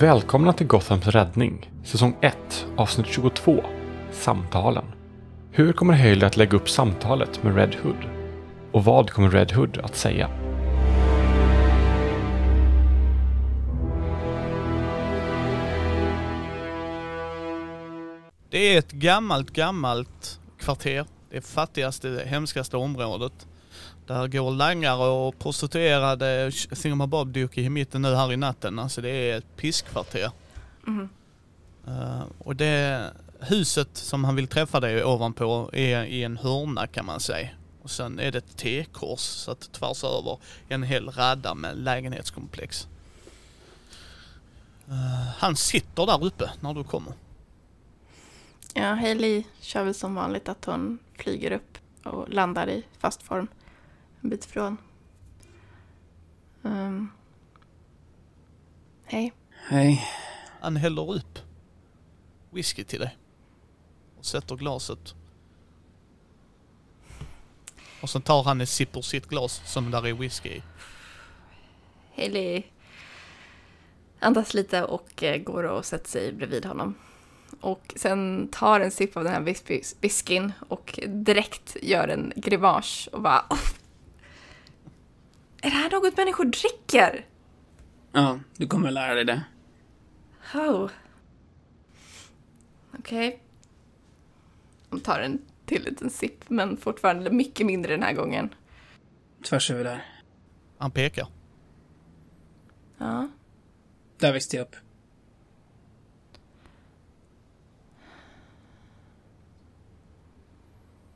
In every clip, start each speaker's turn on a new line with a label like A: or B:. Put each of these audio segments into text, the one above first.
A: Välkomna till Gothams räddning, säsong 1, avsnitt 22, Samtalen. Hur kommer Haley att lägga upp samtalet med Red Hood? Och vad kommer Red Hood att säga?
B: Det är ett gammalt, gammalt kvarter. Det fattigaste, hemskaste området. Där går langare och prostituerade thingamabob-dyker i mitten nu här i natten. Alltså det är ett pisskvarter.
C: Mhm.
B: Uh, och det huset som han vill träffa dig ovanpå är i en hörna kan man säga. Och sen är det ett T-kors så att tvärs över en hel radda med lägenhetskomplex. Uh, han sitter där uppe när du kommer.
C: Ja, Hailey kör väl som vanligt att hon flyger upp och landar i fast form en bit ifrån. Um. Hej.
D: Hej.
B: Han häller upp whisky till dig. Och sätter glaset. Och sen tar han ett sipp ur sitt glas som där är whisky i.
C: Hailey andas lite och eh, går och sätter sig bredvid honom. Och sen tar en sipp av den här whis- whiskyn och direkt gör en grimas och bara "Åh, Är det här något människor dricker?
D: Ja, du kommer lära dig det.
C: Oh. Okej. Hon tar en till liten sipp, men fortfarande mycket mindre den här gången.
D: Tvärs över där.
B: Han pekar.
C: Ja.
D: Där växte jag upp.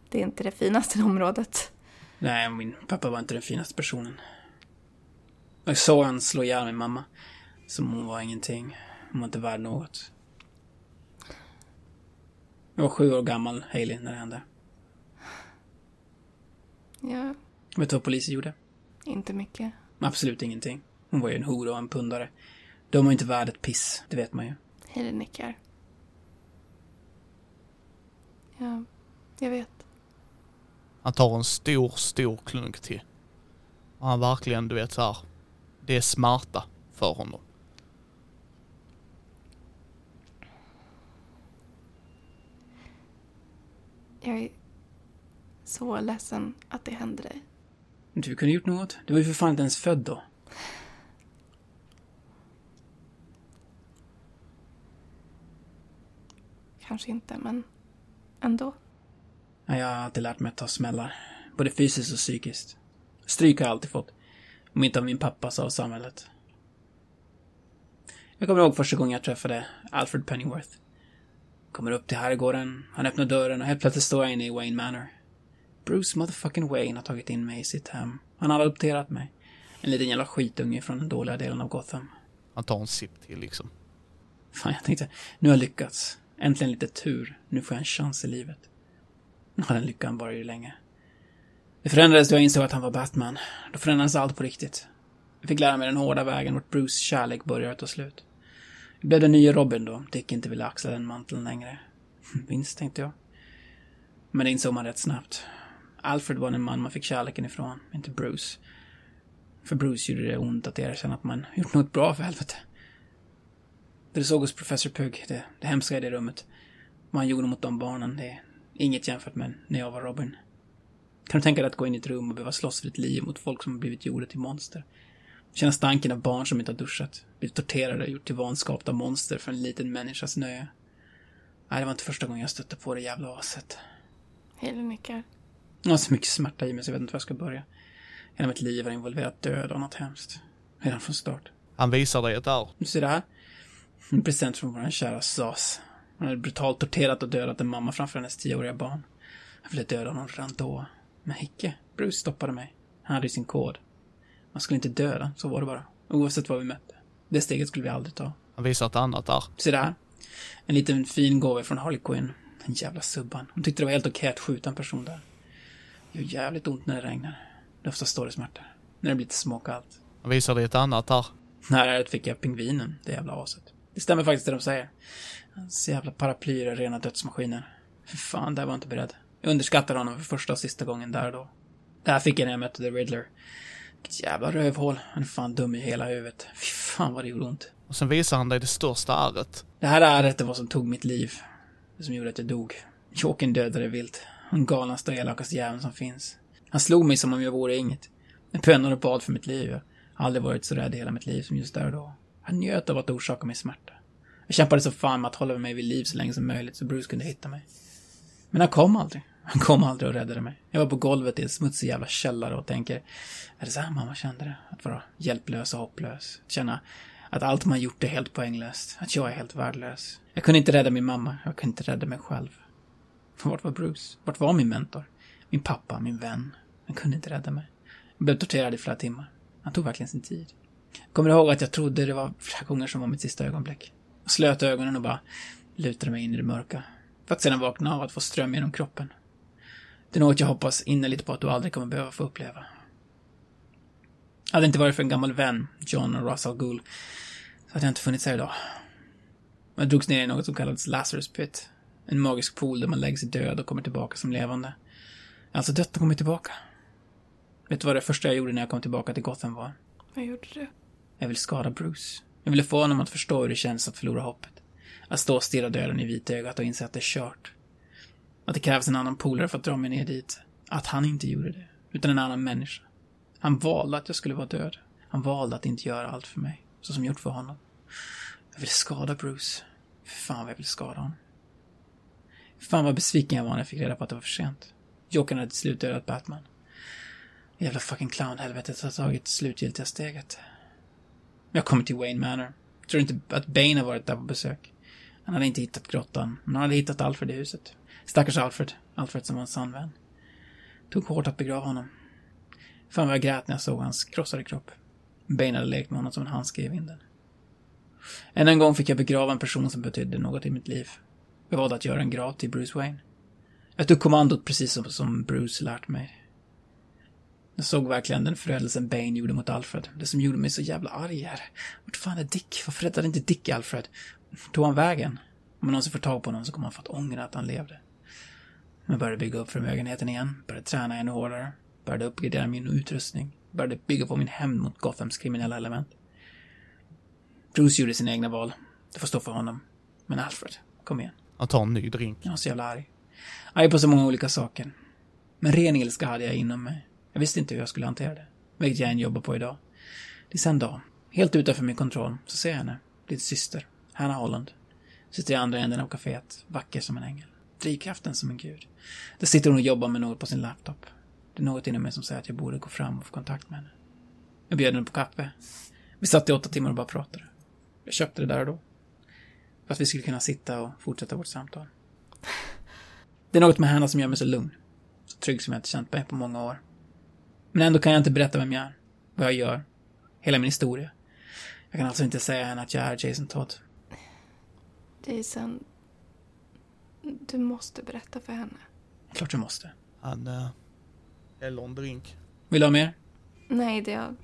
C: Det är inte det finaste området.
D: Nej, min pappa var inte den finaste personen. Jag såg han slå ihjäl min mamma. Som hon var ingenting. Hon var inte värd något. Jag var sju år gammal, Hailey, när det hände.
C: Ja,
D: Vet du vad polisen gjorde?
C: inte mycket.
D: Absolut ingenting. Hon var ju en hora och en pundare. De var inte värd ett piss, det vet man ju.
C: Hailey nickar. Ja, jag vet.
B: Han tar en stor, stor klunk till. Och han verkligen, du vet så här. Det är smarta för honom.
C: Jag är så ledsen att det hände dig.
D: Du kunde gjort något. Du var ju för fan inte ens född då.
C: Kanske inte, men ändå.
D: Ja, Jag har alltid lärt mig att ta smällar. Både fysiskt och psykiskt. Stryk har jag alltid fått. Om inte av min pappa så av samhället. Jag kommer ihåg första gången jag träffade Alfred Pennyworth. Kommer upp till herrgården, han öppnar dörren och helt plötsligt står jag inne i Wayne Manor. Bruce motherfucking Wayne har tagit in mig i sitt hem. Han har adopterat mig. En liten jävla skitunge från den dåliga delen av Gotham.
B: Han tar en sipp till liksom.
D: Fan, jag tänkte, nu har jag lyckats. Äntligen lite tur. Nu får jag en chans i livet. Ja, den lyckan var ju länge. Det förändrades då jag insåg att han var Batman. Då förändrades allt på riktigt. Jag fick lära mig den hårda vägen vart Bruce kärlek börjar ta slut. Jag blev den nya Robin då Dick inte ville axla den manteln längre. Vinst, tänkte jag. Men det insåg man rätt snabbt. Alfred var den man man fick kärleken ifrån, inte Bruce. För Bruce gjorde det ont att erkänna att man gjort något bra för helvete. Det du såg hos Professor Pugh, det, det hemska i det rummet. Vad han gjorde mot de barnen, det är inget jämfört med när jag var Robin. Kan du tänka dig att gå in i ett rum och behöva slåss för ditt liv mot folk som har blivit gjorda till monster? Känna stanken av barn som inte har duschat, blivit torterade och gjort till vanskapta monster för en liten människas nöje. Nej, det var inte första gången jag stötte på det jävla aset.
C: Hailey nickar.
D: Jag har så mycket smärta i mig så jag vet inte var jag ska börja. Hela mitt liv har involverat död och något hemskt. Redan från start.
B: Han visar dig ett
D: ser det här? En present från våran kära Sas. Han hade brutalt torterat och dödat en mamma framför hennes tioåriga barn. Jag ville döda honom redan då. Men icke. Bruce stoppade mig. Han hade ju sin kod. Man skulle inte döda, så var det bara. Oavsett vad vi mötte. Det steget skulle vi aldrig ta.
B: Han visar ett annat arr.
D: Se det här. En liten fin gåva från Harley Quinn. Den jävla subban. Hon tyckte det var helt okej att skjuta en person där. Det gör jävligt ont när det regnar. Det är ofta större smärtor. När det blir lite småkallt.
B: Han visar dig ett annat arr.
D: Här är det fick jag pingvinen, det jävla aset. Det stämmer faktiskt det de säger. Hans jävla paraplyer är rena dödsmaskiner. För fan, där var jag inte beredd. Jag underskattade honom för första och sista gången där då. Det här fick jag när jag mötte The Riddler. Vilket jävla rövhål. Han är fan dum i hela huvudet. Fy fan vad det gjorde ont.
B: Och sen visar han dig det största ärret.
D: Det här ärret är vad som tog mitt liv. Det som gjorde att jag dog. Jokern dödade vilt. Den galnaste och elakaste jäveln som finns. Han slog mig som om jag vore inget. En pennor och bad för mitt liv. Jag har aldrig varit så rädd i hela mitt liv som just där och då. Han njöt av att orsaka mig smärta. Jag kämpade så fan med att hålla mig vid liv så länge som möjligt så Bruce kunde hitta mig. Men han kom aldrig. Han kom aldrig och räddade mig. Jag var på golvet i en smutsig jävla källare och tänker, är det så här mamma kände det? Att vara hjälplös och hopplös. Att känna att allt man gjort är helt poänglöst. Att jag är helt värdelös. Jag kunde inte rädda min mamma. Jag kunde inte rädda mig själv. Vart var Bruce? Vart var min mentor? Min pappa, min vän. Han kunde inte rädda mig. Jag blev torterad i flera timmar. Han tog verkligen sin tid. Jag kommer ihåg att jag trodde det var flera gånger som var mitt sista ögonblick. Jag slöt ögonen och bara lutade mig in i det mörka. För att sedan vakna av att få ström genom kroppen. Det är något jag hoppas innerligt på att du aldrig kommer behöva få uppleva. Hade det inte varit för en gammal vän, John och Russell Gould, så hade jag inte funnits här idag. Jag drogs ner i något som kallades Lazarus Pit. En magisk pool där man läggs död och kommer tillbaka som levande. Alltså dött och kommit tillbaka. Vet du vad det första jag gjorde när jag kom tillbaka till Gotham var?
C: Vad gjorde du?
D: Jag ville skada Bruce. Jag ville få honom att förstå hur det känns att förlora hoppet. Att stå och stirra döden i vitögat och inse att det är kört. Att det krävs en annan polare för att dra mig ner dit. Att han inte gjorde det. Utan en annan människa. Han valde att jag skulle vara död. Han valde att inte göra allt för mig. Så som gjort för honom. Jag ville skada Bruce. För fan vad jag ville skada honom. Fan vad besviken jag var när jag fick reda på att det var för sent. Jokern hade till slut dödat Batman. Jävla fucking clownhelvetet har tagit slutgiltiga steget. Jag kommer till Wayne Manor. Tror inte att Bane har varit där på besök. Han hade inte hittat grottan, men han hade hittat Alfred i huset. Stackars Alfred. Alfred som var en sann vän. Tog hårt att begrava honom. Fan vad jag grät när jag såg hans krossade kropp. Bane hade lekt med honom som en handske i vinden. Än en gång fick jag begrava en person som betydde något i mitt liv. Jag valde att göra en grav till Bruce Wayne. Jag tog kommandot precis som, som Bruce lärt mig. Jag såg verkligen den förödelsen Bane gjorde mot Alfred. Det som gjorde mig så jävla arg här. Vart fan är Dick? Varför räddade inte Dick Alfred? Tog han vägen? Om man någonsin får tag på honom så kommer han få att ångra att han levde. Jag började bygga upp förmögenheten igen, började träna ännu hårdare, började uppgradera min utrustning, började bygga på min hämnd mot Gothams kriminella element. Bruce gjorde sina egna val. Det får stå för honom. Men Alfred, kom igen.
B: Han tar en ny drink.
D: Jag var så jävla arg. Arg på så många olika saker. Men ren ilska hade jag inom mig. Jag visste inte hur jag skulle hantera det. Vilket jag än jobbar på idag. Tills en dag, helt utanför min kontroll, så ser jag henne. Din syster, Hanna Holland. Sitter i andra änden av kaféet, vacker som en ängel. Drivkraften som en gud. Då sitter hon och jobbar med något på sin laptop. Det är något inom mig som säger att jag borde gå fram och få kontakt med henne. Jag bjöd henne på kaffe. Vi satt i åtta timmar och bara pratade. Jag köpte det där och då. För att vi skulle kunna sitta och fortsätta vårt samtal. Det är något med henne som gör mig så lugn. Så trygg som jag inte känt mig på många år. Men ändå kan jag inte berätta vem jag är. Vad jag gör. Hela min historia. Jag kan alltså inte säga henne att jag är Jason Todd.
C: Jason, du måste berätta för henne.
D: Klart jag måste.
B: Han äh, häller en drink.
D: Vill du ha mer?
C: Nej, det är...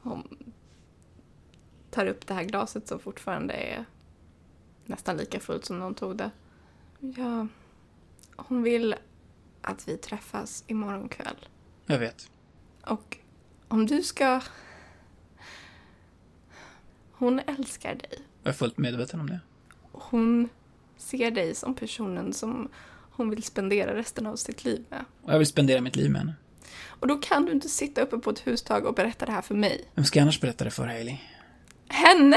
C: Hon tar upp det här glaset som fortfarande är nästan lika fullt som hon tog det. Ja, hon vill att vi träffas imorgon kväll.
D: Jag vet.
C: Och om du ska... Hon älskar dig.
D: Jag är fullt medveten om det.
C: Hon ser dig som personen som hon vill spendera resten av sitt liv med.
D: Och jag vill spendera mitt liv med henne.
C: Och då kan du inte sitta uppe på ett hustag och berätta det här för mig.
D: Vem ska jag annars berätta det för, Hailey?
C: Henne!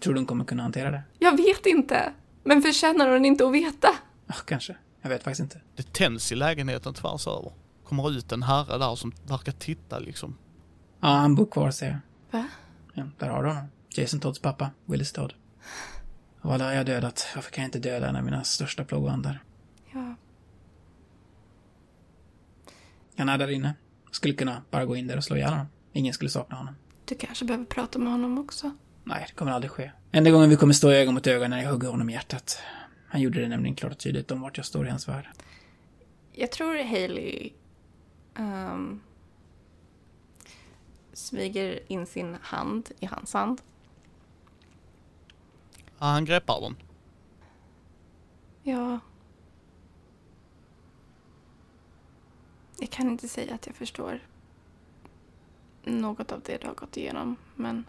D: Tror du hon kommer kunna hantera det?
C: Jag vet inte. Men förtjänar hon inte att veta?
D: Ja, kanske. Jag vet faktiskt inte.
B: Det tänds i lägenheten tvärs över. Kommer ut en herre där som verkar titta liksom.
D: Ja, han bor kvar, ser jag.
C: Va?
D: Ja, där har du honom. Jason Todds pappa, Willis Todd. Av alla jag dödat, varför kan jag inte döda en av mina största plågoandar?
C: Ja.
D: Han är där inne. Skulle kunna bara gå in där och slå ihjäl honom. Ingen skulle sakna honom.
C: Du kanske behöver prata med honom också.
D: Nej, det kommer aldrig ske. Enda gången vi kommer stå ögon mot ögon när jag hugger honom i hjärtat. Han gjorde det nämligen klart och tydligt om vart jag står i hans värld.
C: Jag tror Hailey um, smyger in sin hand i hans hand.
B: Ja, han greppar den.
C: Ja. Jag kan inte säga att jag förstår något av det du har gått igenom, men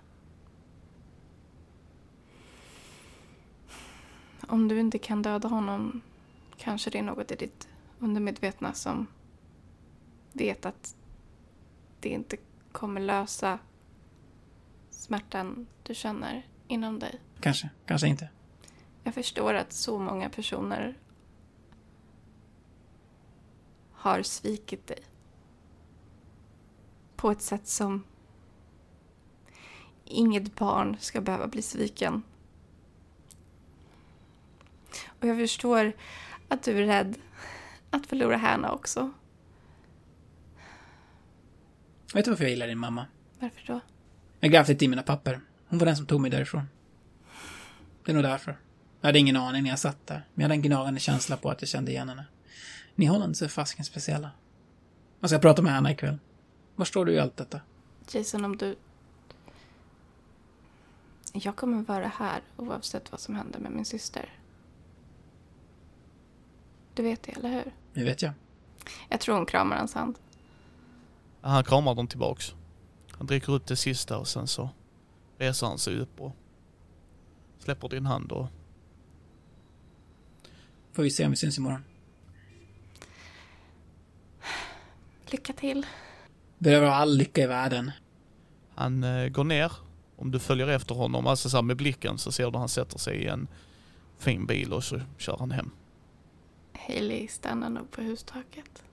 C: Om du inte kan döda honom kanske det är något i ditt undermedvetna som vet att det inte kommer lösa smärtan du känner inom dig.
D: Kanske, kanske inte.
C: Jag förstår att så många personer har svikit dig. På ett sätt som inget barn ska behöva bli sviken. Och jag förstår att du är rädd att förlora Hanna också.
D: Vet du varför jag gillar din mamma?
C: Varför då?
D: Jag grävde lite i mina papper. Hon var den som tog mig därifrån. Det är nog därför. Jag hade ingen aning när jag satt där, men jag hade en gnagande känsla på att jag kände igen henne. Ni Hollands är fasken speciella. Jag ska prata med henne ikväll. Var står du i allt detta?
C: Jason, om du... Jag kommer vara här oavsett vad som händer med min syster. Du vet det, eller hur?
D: Det vet jag.
C: Jag tror hon kramar hans hand.
B: Han kramar dem tillbaks. Han dricker upp det sista och sen så reser han sig upp och släpper din hand och
D: Får vi se om vi syns imorgon.
C: Lycka till.
D: Behöver ha all lycka i världen.
B: han eh, går ner. Om du följer efter honom, alltså så med blicken så ser du han sätter sig i en fin bil och så kör han hem.
C: Hailey stannar nog på hustaket.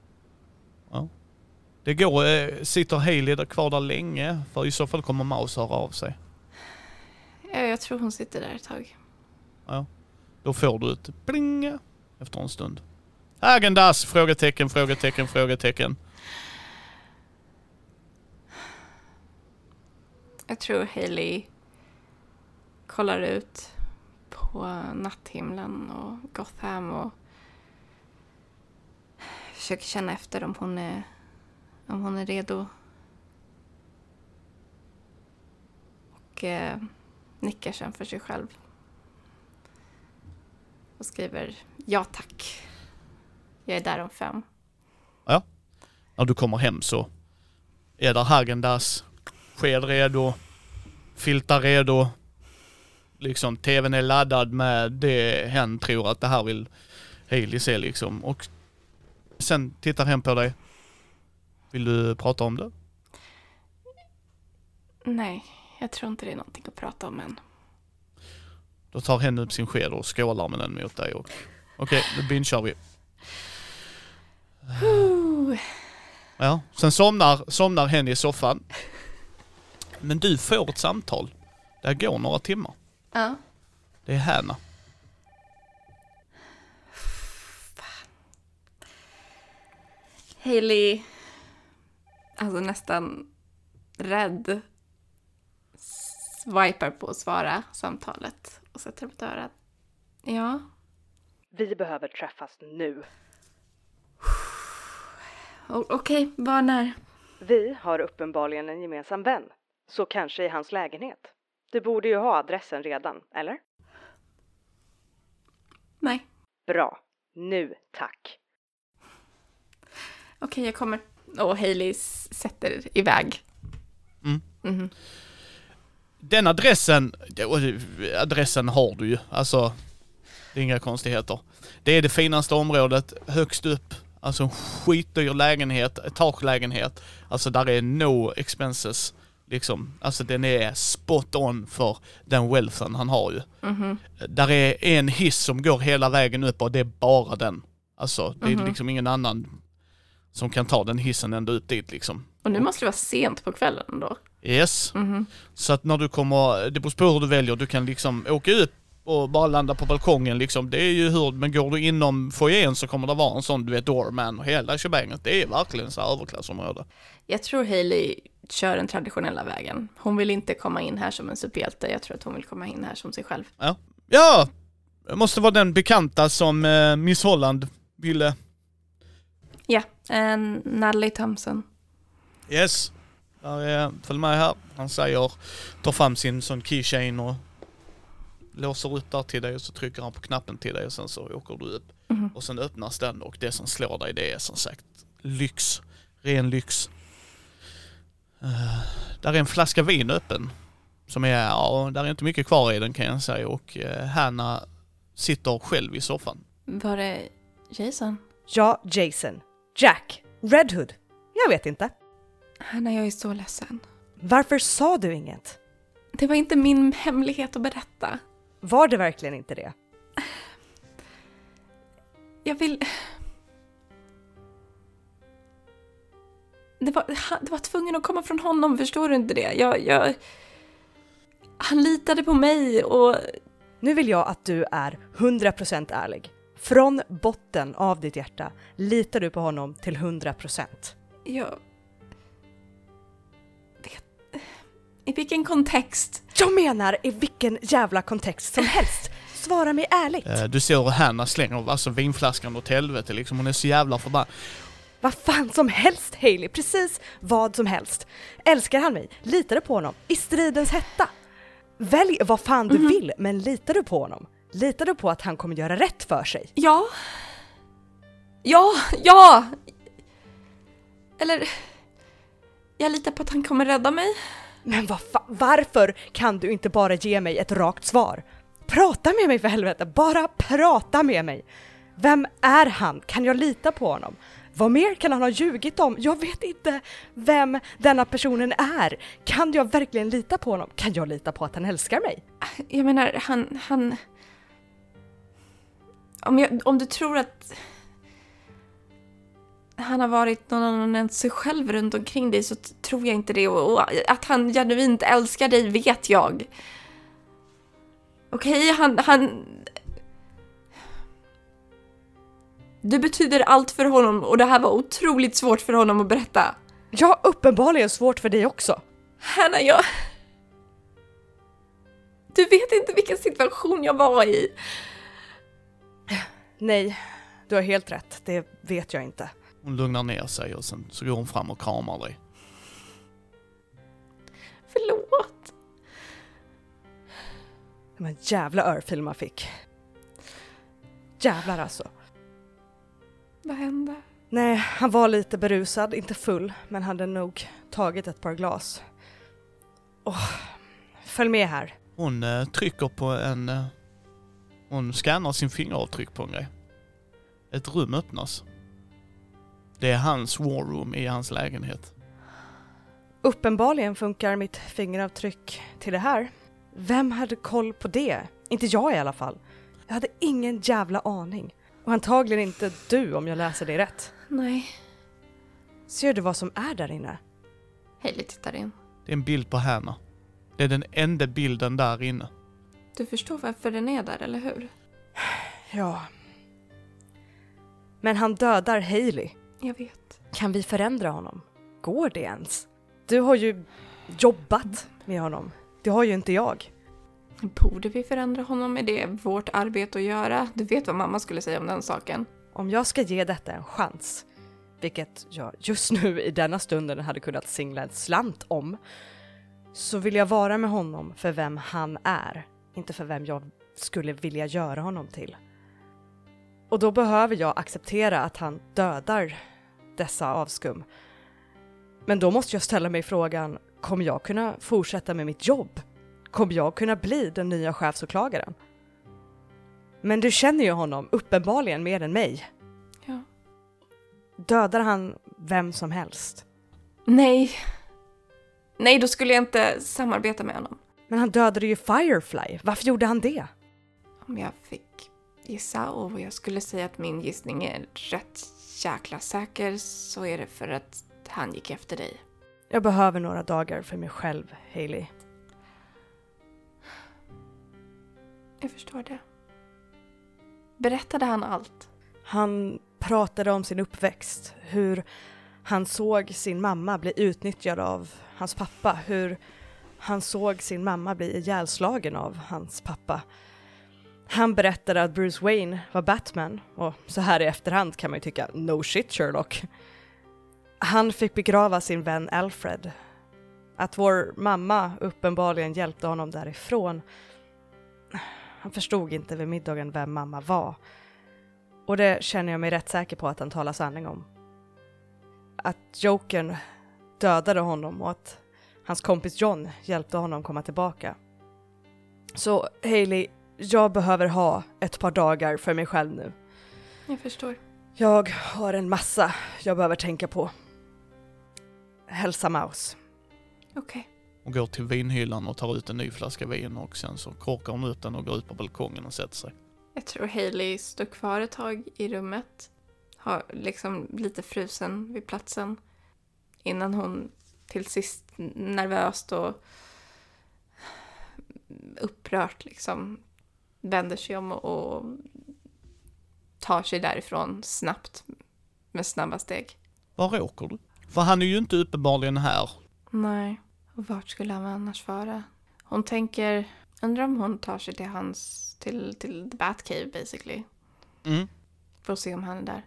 B: Det går, eh, sitter Hailey där kvar där länge? För i så fall kommer Maus höra av sig.
C: Ja, jag tror hon sitter där ett tag.
B: Då får du ett pling efter en stund. Agendas? Frågetecken, frågetecken, frågetecken.
C: Jag tror Hailey kollar ut på natthimlen och Gotham och försöker känna efter om hon är, om hon är redo. Och eh, nickar sen för sig själv. Och skriver ja tack. Jag är där om fem.
B: När du kommer hem så är där Hagendas, sked redo, filtar redo. Liksom tvn är laddad med det hen tror att det här vill Hailey se liksom. Och sen tittar hen på dig. Vill du prata om det?
C: Nej, jag tror inte det är någonting att prata om än.
B: Då tar hen upp sin sked och skålar med den mot dig och okej, nu bingear vi. Ja, sen somnar, somnar hen i soffan. Men du får ett samtal. Det här går några timmar.
C: Ja.
B: Det är Hanna.
C: Hailey, alltså nästan rädd, swipar på att svara samtalet och sätter upp dörren. Ja,
E: Vi behöver träffas nu.
C: okej, var när?
E: Vi har uppenbarligen en gemensam vän. Så kanske i hans lägenhet. Du borde ju ha adressen redan, eller?
C: Nej,
E: Bra. Nu, tack.
C: okej jag kommer. Och Hailey sätter iväg.
B: Mm.
C: Mhm.
B: Den adressen, adressen har du ju. Alltså, det är inga konstigheter. Det är det finaste området, högst upp. Alltså en skitdyr lägenhet, etagelägenhet. Alltså där är no expenses. Liksom, alltså den är spot on för den wealthen han har ju.
C: Mhm.
B: Där är en hiss som går hela vägen upp och det är bara den. Alltså, det är
C: Mhm.
B: liksom ingen annan som kan ta den hissen ända upp dit liksom.
C: Och nu måste det vara sent på kvällen då.
B: Yes.
C: Mhm.
B: Så att när du kommer, det beror på hur du väljer, du kan liksom åka ut och bara landa på balkongen liksom. Det är ju hur, men går du inom foajén så kommer det vara en sån, du vet, doorman och hela shebanget. Det är verkligen så här överklassområde.
C: Jag tror Hailey kör den traditionella vägen. Hon vill inte komma in här som en superhjälte. Jag tror att hon vill komma in här som sig själv.
B: Ja! Det måste vara den bekanta som eh, Miss Holland ville.
C: Ja, en Natalie Thompson.
B: Yes. Där är, följ med här. Han säger, tar fram sin sån keychain och låser upp där till dig och så trycker han på knappen till dig och sen så åker du upp.
C: Mhm.
B: Och sen öppnas den och det som slår dig det är som sagt lyx. Ren lyx. Uh, där är en flaska vin öppen. Som är, ja, där är inte mycket kvar i den kan jag säga och uh, Hanna sitter själv i soffan.
C: Var det Jason?
E: Ja, Jason. Jack. Red Hood. Jag vet inte.
C: Hanna, jag är så ledsen.
E: Varför sa du inget?
C: Det var inte min hemlighet att berätta.
E: Var det verkligen inte det?
C: Jag vill... Det var, det var tvungen att komma från honom, förstår du inte det? Jag, jag... Han litade på mig och...
E: Nu vill jag att du är 100% ärlig. Från botten av ditt hjärta litar du på honom till 100%.
C: Jag... I vilken kontext?
E: Jag menar i vilken jävla kontext som helst. Svara mig ärligt.
B: Eh, Du ser hur Hanna slänger alltså vinflaskan åt helvete liksom. Hon är så jävla förbannad.
E: Vad fan som helst Hailey, precis vad som helst. Älskar han mig? Litar du på honom? I stridens hetta? Välj vad fan du vill, men litar du på honom? Litar du på att han kommer göra rätt för sig?
C: Ja. Ja, ja! Eller... Jag litar på att han kommer rädda mig.
E: Men vad varför kan du inte bara ge mig ett rakt svar? Prata med mig för helvete, bara prata med mig! Vem är han? Kan jag lita på honom? Vad mer kan han ha ljugit om? Jag vet inte vem denna personen är. Kan jag verkligen lita på honom? Kan jag lita på att han älskar mig?
C: Jag menar, han... han... Om, jag, om du tror att han har varit någon annan än sig själv runt omkring dig så tror jag inte det. Och, och att han genuint älskar dig vet jag. Okej, han, han... Du betyder allt för honom och det här var otroligt svårt för honom att berätta.
E: Ja, uppenbarligen svårt för dig också.
C: Hanna, jag... Du vet inte vilken situation jag var i.
E: Nej, du har helt rätt. Det vet jag inte.
B: Hon lugnar ner sig och sen så går hon fram och kramar dig.
C: Förlåt.
E: Det var en jävla örfil man fick. Jävlar alltså.
C: Vad hände?
E: Nej, han var lite berusad, inte full, men hade nog tagit ett par glas. Åh, följ med här.
B: Hon eh, trycker på en... Eh, hon scannar sin fingeravtryck på en grej. Ett rum öppnas. Det är hans war room i hans lägenhet.
E: Uppenbarligen funkar mitt fingeravtryck till det här. Vem hade koll på det? Inte jag i alla fall. Jag hade ingen jävla aning. Och antagligen inte du om jag läser det rätt.
C: Nej.
E: Ser du vad som är där inne?
C: Hailey tittar in.
B: Det är en bild på Hanna. Det är den enda bilden där inne.
C: Du förstår varför den är där, eller hur?
E: Ja. Men han dödar Hailey.
C: Jag vet.
E: Kan vi förändra honom? Går det ens? Du har ju jobbat med honom. Det har ju inte jag.
C: Borde vi förändra honom? Är det vårt arbete att göra? Du vet vad mamma skulle säga om den saken.
E: Om jag ska ge detta en chans, vilket jag just nu i denna stunden hade kunnat singla en slant om, så vill jag vara med honom för vem han är, inte för vem jag skulle vilja göra honom till. Och då behöver jag acceptera att han dödar dessa avskum. Men då måste jag ställa mig frågan, kommer jag kunna fortsätta med mitt jobb? Kommer jag kunna bli den nya chefsåklagaren? Men du känner ju honom uppenbarligen mer än mig.
C: Ja.
E: Dödar han vem som helst?
C: Nej. Nej, då skulle jag inte samarbeta med honom.
E: Men han dödade ju Firefly. Varför gjorde han det?
C: Om jag fick gissa och jag skulle säga att min gissning är rätt jäkla säker så är det för att han gick efter dig.
E: Jag behöver några dagar för mig själv, Hailey.
C: Jag förstår det. Berättade han allt?
E: Han pratade om sin uppväxt, hur han såg sin mamma bli utnyttjad av hans pappa, hur han såg sin mamma bli ihjälslagen av hans pappa. Han berättade att Bruce Wayne var Batman, och så här i efterhand kan man ju tycka no shit Sherlock. Han fick begrava sin vän Alfred. Att vår mamma uppenbarligen hjälpte honom därifrån. Han förstod inte vid middagen vem mamma var. Och det känner jag mig rätt säker på att han talar sanning om. Att Jokern dödade honom och att hans kompis John hjälpte honom komma tillbaka. Så Haley, jag behöver ha ett par dagar för mig själv nu.
C: Jag förstår.
E: Jag har en massa jag behöver tänka på. Hälsa Maus.
C: Okej.
B: Hon går till vinhyllan och tar ut en ny flaska vin och sen så korkar hon ut den och går ut på balkongen och sätter sig.
C: Jag tror Hailey står kvar ett tag i rummet. Har liksom lite frusen vid platsen. Innan hon till sist nervöst och upprört liksom vänder sig om och tar sig därifrån snabbt med snabba steg.
B: Var åker du? För han är ju inte uppenbarligen här.
C: Nej, och vart skulle han annars vara? Hon tänker, undrar om hon tar sig till hans, till, till the Batcave basically.
B: Mm.
C: För att se om han är där.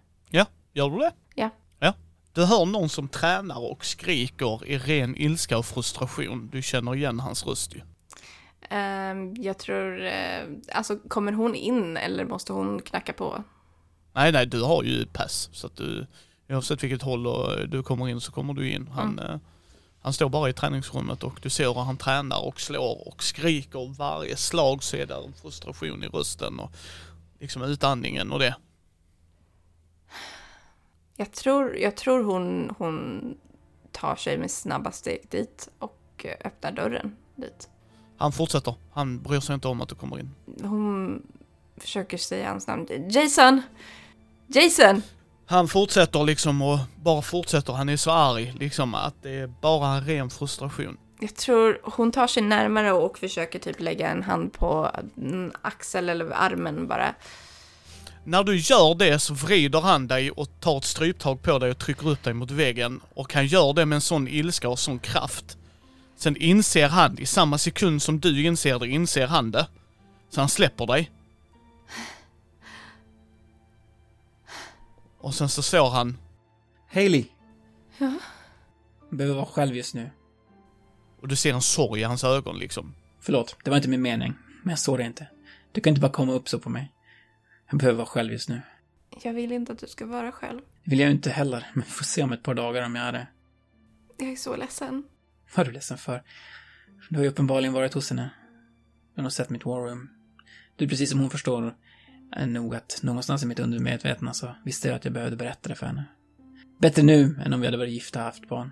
B: Gör du det?
C: Ja.
B: Ja. Du hör någon som tränar och skriker i ren ilska och frustration. Du känner igen hans röst ju.
C: Ehm, jag tror, eh, alltså kommer hon in eller måste hon knacka på?
B: Nej, nej, du har ju pass. Så att du, oavsett vilket håll och du kommer in så kommer du in. Han, eh, han står bara i träningsrummet och du ser hur han tränar och slår och skriker. Varje slag så är det en frustration i rösten och liksom utandningen och det.
C: Jag tror, jag tror hon, hon tar sig med snabba steg dit och eh, öppnar dörren dit.
B: Han fortsätter. Han bryr sig inte om att du kommer in.
C: Hon försöker säga hans namn. Jason! Jason!
B: Han fortsätter liksom och bara fortsätter. Han är så arg liksom att det är bara en ren frustration.
C: Jag tror hon tar sig närmare och försöker typ lägga en hand på en axel eller armen bara.
B: När du gör det så vrider han dig och tar ett stryptag på dig och trycker upp dig mot väggen. Och han gör det med en sån ilska och sån kraft. Sen inser han, i samma sekund som du inser det, inser han det. Så han släpper dig. Och sen så står han,
D: Hailey!
C: Ja?
D: Behöver vara själv just nu.
B: och du ser en sorg i hans ögon liksom.
D: Förlåt, det var inte min mening. Men jag såg det inte. Du kan inte bara komma upp så på mig. Jag behöver vara själv just nu.
C: Jag vill inte att du ska vara själv.
D: Det vill jag inte heller, men vi får se om ett par dagar om jag är det.
C: Jag är så ledsen.
D: Vad är du ledsen för? Du har ju uppenbarligen varit hos henne. Du har sett mitt war room. Du, precis som hon förstår, är nog att någonstans i mitt undermedvetna så visste jag att jag behövde berätta det för henne. Bättre nu än om vi hade varit gifta och haft barn.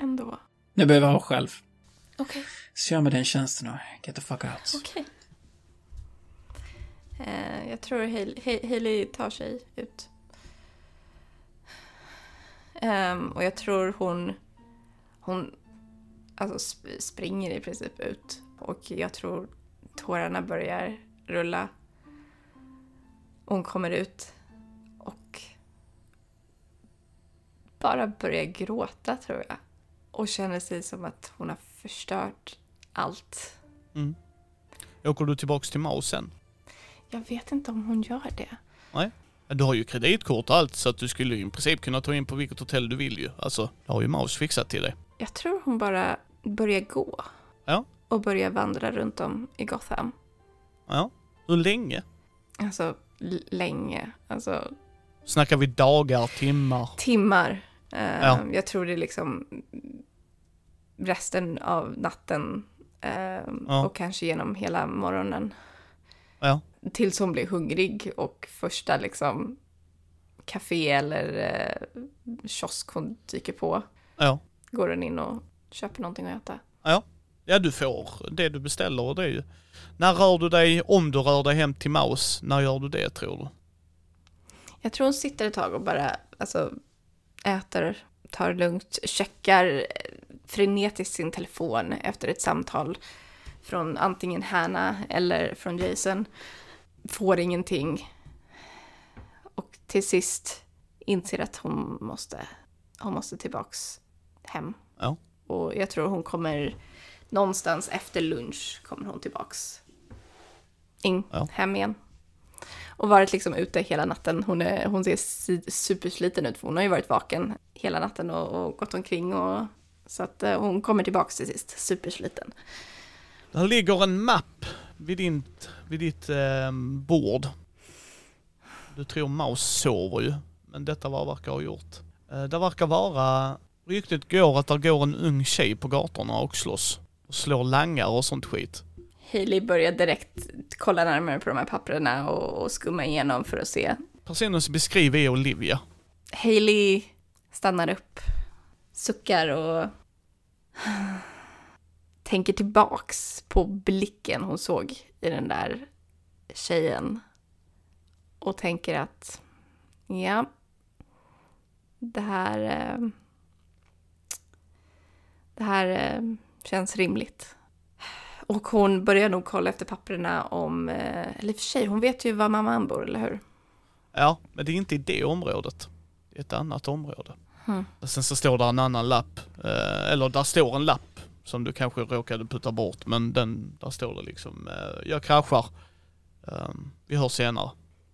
C: Ändå.
D: Jag behöver vara själv.
C: Okej.
D: Så gör mig den tjänsten och get the fuck out.
C: Okej. Eh, jag tror Hailey, tar sig ut. Ehm, och jag tror hon, hon alltså sp- springer i princip ut. Och jag tror tårarna börjar rulla. Hon kommer ut och bara börjar gråta tror jag. Och känner sig som att hon har förstört allt.
B: Mm. Åker du tillbaks till Maus sen?
C: Jag vet inte om hon gör det.
B: Du har ju kreditkort och allt så att du skulle i princip kunna ta in på vilket hotell du vill ju. Alltså, det har ju Maus fixat till dig.
C: Jag tror hon bara börjar gå.
B: Ja.
C: Och börjar vandra runt om i Gotham.
B: Ja. Hur länge?
C: Alltså länge. Alltså
B: Snackar vi dagar, timmar?
C: timmar. Eh,
B: Ja.
C: Jag tror det är liksom resten av natten. eh,
B: Ja.
C: Och kanske genom hela morgonen.
B: Ja.
C: Tills hon blir hungrig och första liksom café eller eh, kiosk hon dyker på.
B: Ja.
C: Går hon in och köper någonting att äta.
B: Ja, du får det du beställer och det är ju... När rör du dig, om du rör dig hem till Maus, när gör du det tror du?
C: Jag tror hon sitter ett tag och bara alltså, äter, tar lugnt, checkar eh, frenetiskt sin telefon efter ett samtal från antingen Hanna eller från Jason. Får ingenting. Och till sist inser att hon måste, hon måste tillbaks hem.
B: Ja.
C: Och jag tror hon kommer någonstans efter lunch kommer hon tillbaks in,
B: Ja.
C: hem igen. Och varit liksom ute hela natten. Hon, är, hon ser supersliten ut för hon har ju varit vaken hela natten och, och gått omkring och så att eh, hon kommer tillbaks till sist, supersliten.
B: Där ligger en mapp vid, din, vid ditt eh, bord. Du tror Maus sover ju, men detta var verkar ha gjort. Eh, det verkar vara, ryktet går att det går en ung tjej på gatorna och slåss. Och slår langar och sånt skit.
C: Hailey börjar direkt kolla närmare på de här papperna och, och skumma igenom för att se.
B: Personen som beskriver är Olivia.
C: Hailey stannar upp, suckar och tänker tillbaks på blicken hon såg i den där tjejen. Och tänker att, ja, det här, eh, det här eh, känns rimligt. Och hon börjar nog kolla efter papperna om, eh, eller i och för sig, hon vet ju var mamman bor, eller hur?
B: Ja, men det är inte i det området. Det är ett annat område. Och sen så står där en annan lapp, eh, eller där står en lapp som du kanske råkade putta bort, men den, där står det liksom, jag kraschar, um, vi hörs senare.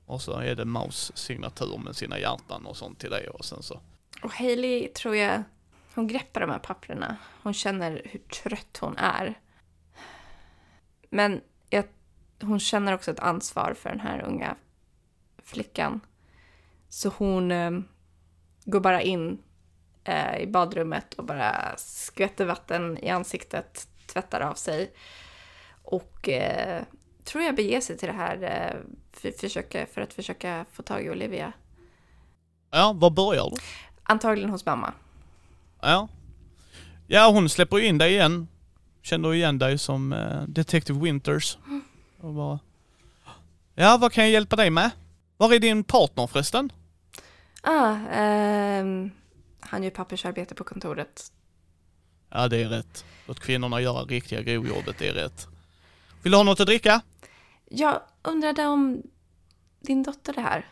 B: Och så är det Maus signatur med sina hjärtan och sånt till det och sen så.
C: Och Hailey tror jag, hon greppar de här papperna. Hon känner hur trött hon är. Men jag, hon känner också ett ansvar för den här unga flickan. Så hon eh, går bara in eh, i badrummet och bara skvätter vatten i ansiktet, tvättar av sig. Och eh, tror jag beger sig till det här eh, för, försöka, för att försöka få tag i Olivia.
B: Ja, var börjar du?
C: Antagligen hos mamma.
B: Ja. Ja, hon släpper in dig igen. Känner igen dig som eh, Detective Winters. Och bara, ja, vad kan jag hjälpa dig med? Var är din partner förresten?
C: Ah, ehm, han gör pappersarbete på kontoret.
B: Ja, det är rätt. Låt kvinnorna göra riktiga grovjobbet, det är rätt. Vill du ha något att dricka?
C: Jag undrade om din dotter är här.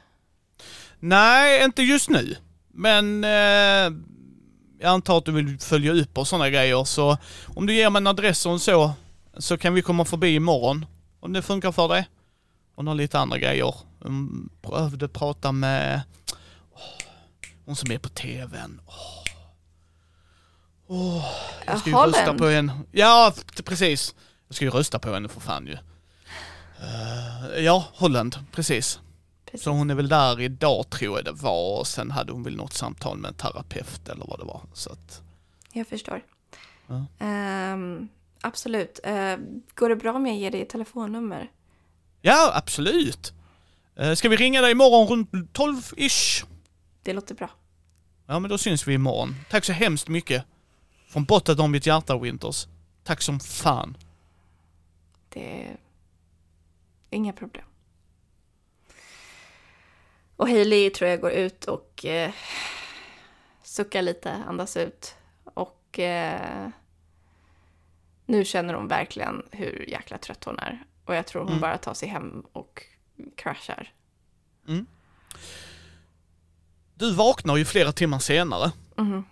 B: Nej, inte just nu. Men eh, jag antar att du vill följa upp och sådana grejer, så om du ger mig en adress och så, så kan vi komma förbi imorgon. Om det funkar för dig. Och några lite andra grejer. Um, behövde prata med åh, hon som är på tvn. Åh. Åh, jag ska ju
C: Holland.
B: rösta på henne. Ja, precis. Jag ska ju rösta på henne för fan ju. Eh, ja, Holland, precis.
C: Precis.
B: Så hon är väl där idag tror jag det var och sen hade hon väl något samtal med en terapeut eller vad det var. Så att,
C: Jag förstår.
B: Ja.
C: Ehm, absolut. Uh, går det bra om jag ger dig ett telefonnummer?
B: ja, absolut. Eh, ska vi ringa dig imorgon runt 12-ish?
C: Det låter bra.
B: Ja, men då syns vi imorgon. Tack så hemskt mycket. Från botten av mitt hjärta, Winters. Tack som fan.
C: Det är inga problem. Och Hailey tror jag går ut och eh, suckar lite, andas ut. Och eh, nu känner hon verkligen hur jäkla trött hon är. Och jag tror hon
B: Mm.
C: bara tar sig hem och kraschar.
B: Du vaknar ju flera timmar senare.
C: Mhm.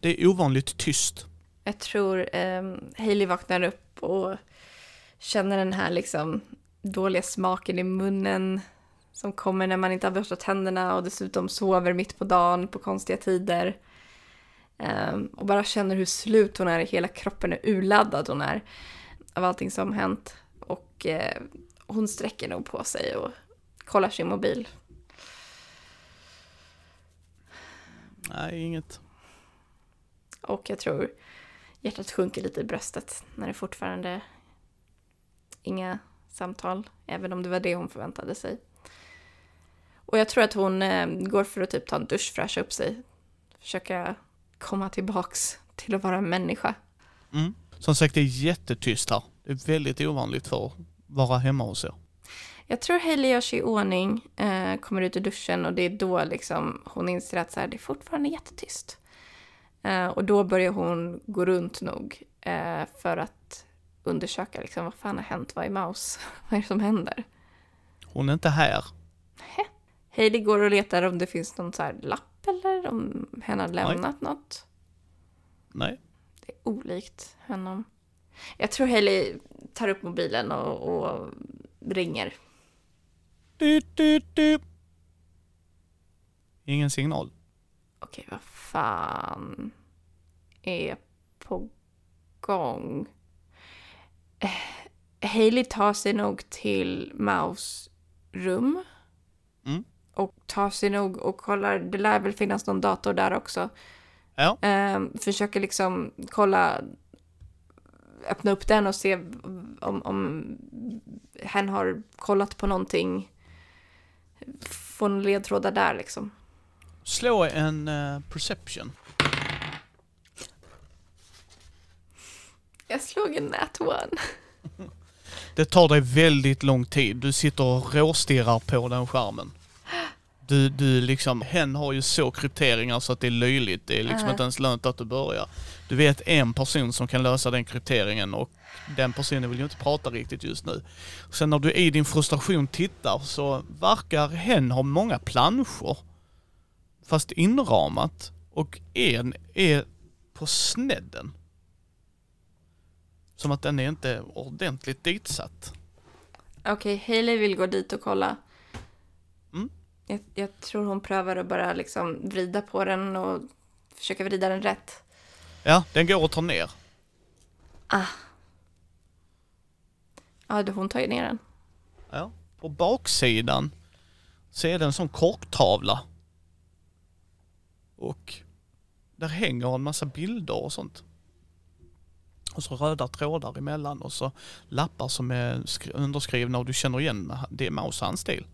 B: Det är ovanligt tyst.
C: Jag tror eh, Hailey vaknar upp och känner den här liksom dåliga smaken i munnen som kommer när man inte har borstat tänderna och dessutom sover mitt på dagen på konstiga tider. Ehm, och bara känner hur slut hon är, hela kroppen är urladdad hon är av allting som hänt. Och eh, hon sträcker nog på sig och kollar sin mobil.
B: Nej, inget.
C: Och jag tror hjärtat sjunker lite i bröstet när det fortfarande inga samtal, även om det var det hon förväntade sig. Och jag tror att hon eh, går för att typ ta en dusch, fräscha upp sig, försöka komma tillbaks till att vara en människa.
B: Mm. Som sagt, det är jättetyst här. Det är väldigt ovanligt för att vara hemma hos er.
C: Jag tror Hailey gör sig i ordning, eh, kommer ut ur duschen och det är då liksom hon inser att så här, det är fortfarande jättetyst. Eh, och då börjar hon gå runt nog eh, för att undersöka liksom, vad fan har hänt, vad är Maus, vad är det som händer?
B: Hon är inte här.
C: Hailey går och letar om det finns någon så här lapp eller om hen har lämnat något.
B: Nej.
C: Det är olikt honom. Jag tror Hailey tar upp mobilen och, och ringer.
B: Du, du, du. Ingen signal.
C: Okej, vad fan är på gång? Eh, Hailey tar sig nog till Maus rum. Och tar sig nog och kollar, det lär väl finnas någon dator där också.
B: Ja.
C: Ehm, försöker liksom kolla öppna upp den och se om, om hen har kollat på någonting. Få några ledtrådar där liksom.
B: Slå en eh, perception.
C: Jag slog en nat one.
B: Det tar dig väldigt lång tid. Du sitter och råstirrar på den skärmen. Du, du liksom, hen har ju så krypteringar så att det är löjligt. Det är liksom
C: Ja.
B: inte ens lönt att du börjar. Du vet en person som kan lösa den krypteringen och den personen vill ju inte prata riktigt just nu. Sen när du i din frustration tittar så verkar hen ha många planscher. Fast inramat. Och en är på snedden. Som att den är inte ordentligt ditsatt.
C: Okej, Hailey vill gå dit och kolla. Jag, jag tror hon prövar att bara liksom vrida på den och försöka vrida den rätt.
B: Ja, den går att ta ner.
C: Ja, då hon tar ju ner den.
B: Ja. På baksidan så är det en sån korktavla. Och där hänger en massa bilder och sånt. Och så röda trådar emellan och så lappar som är skri- underskrivna och du känner igen det är Maus handstil.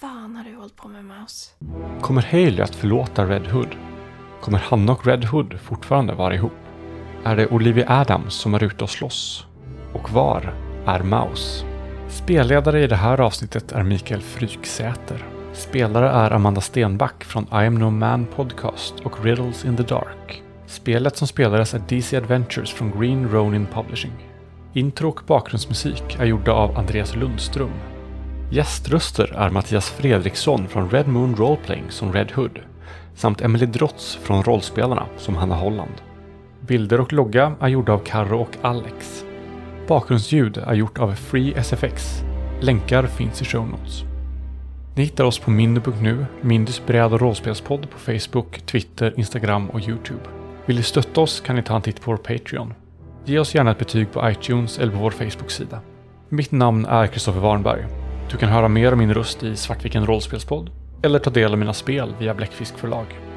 C: Fan har du hållit på med Mouse?
A: Kommer Haley att förlåta Red Hood? Kommer han och Red Hood fortfarande vara ihop? Är det Olivia Adams som är ute och slåss? Och var är Mouse? Spelledare i det här avsnittet är Mikael Fryksäter. Spelare är Amanda Stenback från I am no man podcast och Riddles in the Dark. Spelet som spelades är DC Adventures från Green Ronin Publishing. Intro och bakgrundsmusik är gjorda av Andreas Lundström. Gäströster är Mattias Fredriksson från Red Moon Roleplaying som Red Hood samt Emily Drotz från Rollspelarna som Hanna Holland. Bilder och logga är gjorda av Karro och Alex. Bakgrundsljud är gjort av Free SFX. Länkar finns i show notes. Ni hittar oss på mindy.nu, Mindys bräd och rollspelspodd på Facebook, Twitter, Instagram och Youtube. Vill ni stötta oss kan ni ta en titt på vår Patreon. Ge oss gärna ett betyg på iTunes eller på vår Facebook-sida. Mitt namn är Kristoffer Warnberg. Du kan höra mer om min röst i Svartviken rollspelspodd eller ta del av mina spel via Bläckfisk förlag.